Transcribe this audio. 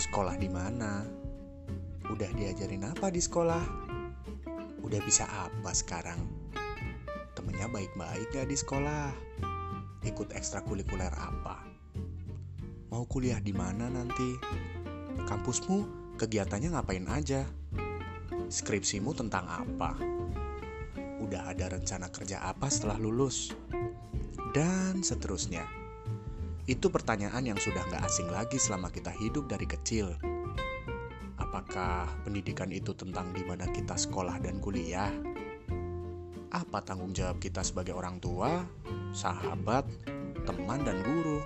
Sekolah di mana? Udah diajarin apa di sekolah? Udah bisa apa sekarang? Temennya baik-baik gak di sekolah? Ikut ekstrakurikuler apa? Mau kuliah di mana nanti? Kampusmu kegiatannya ngapain aja? Skripsimu tentang apa? Udah ada rencana kerja apa setelah lulus? Dan seterusnya. Itu pertanyaan yang sudah nggak asing lagi selama kita hidup dari kecil. Apakah pendidikan itu tentang di mana kita sekolah dan kuliah? Apa tanggung jawab kita sebagai orang tua, sahabat, teman, dan guru?